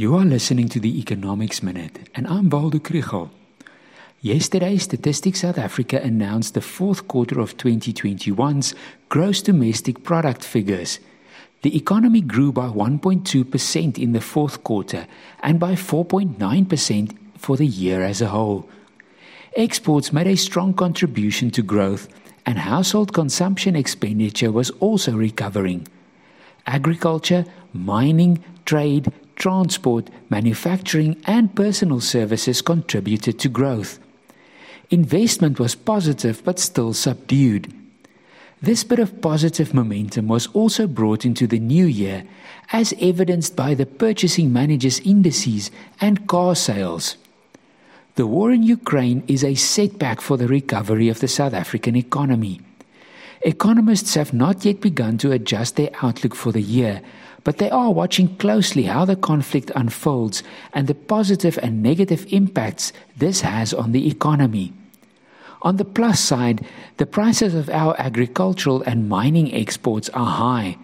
You are listening to the Economics Minute, and I'm Waldo Krugell. Yesterday, Statistics South Africa announced the fourth quarter of 2021's gross domestic product figures. The economy grew by 1.2% in the fourth quarter and by 4.9% for the year as a whole. Exports made a strong contribution to growth, and household consumption expenditure was also recovering. Agriculture, mining, trade, transport, manufacturing, and personal services contributed to growth. Investment was positive but still subdued. This bit of positive momentum was also brought into the new year, as evidenced by the purchasing managers' indices and car sales. The war in Ukraine is a setback for the recovery of the South African economy. Economists have not yet begun to adjust their outlook for the year, but they are watching closely how the conflict unfolds and the positive and negative impacts this has on the economy. On the plus side, the prices of our agricultural and mining exports are high.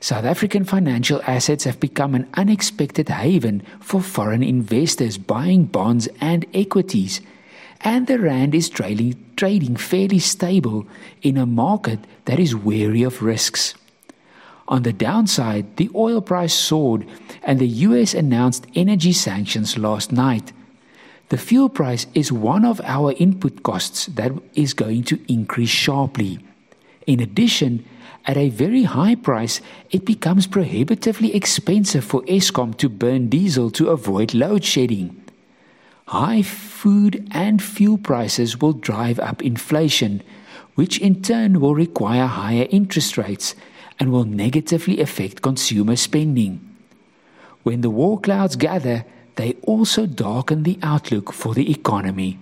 South African financial assets have become an unexpected haven for foreign investors buying bonds and equities, and the rand is trading, trading fairly stable in a market that is wary of risks. On the downside, the oil price soared and the US announced energy sanctions last night. The fuel price is one of our input costs that is going to increase sharply. In addition, at a very high price, it becomes prohibitively expensive for Eskom to burn diesel to avoid load shedding. High food and fuel prices will drive up inflation, which in turn will require higher interest rates and will negatively affect consumer spending. When the war clouds gather, they also darken the outlook for the economy.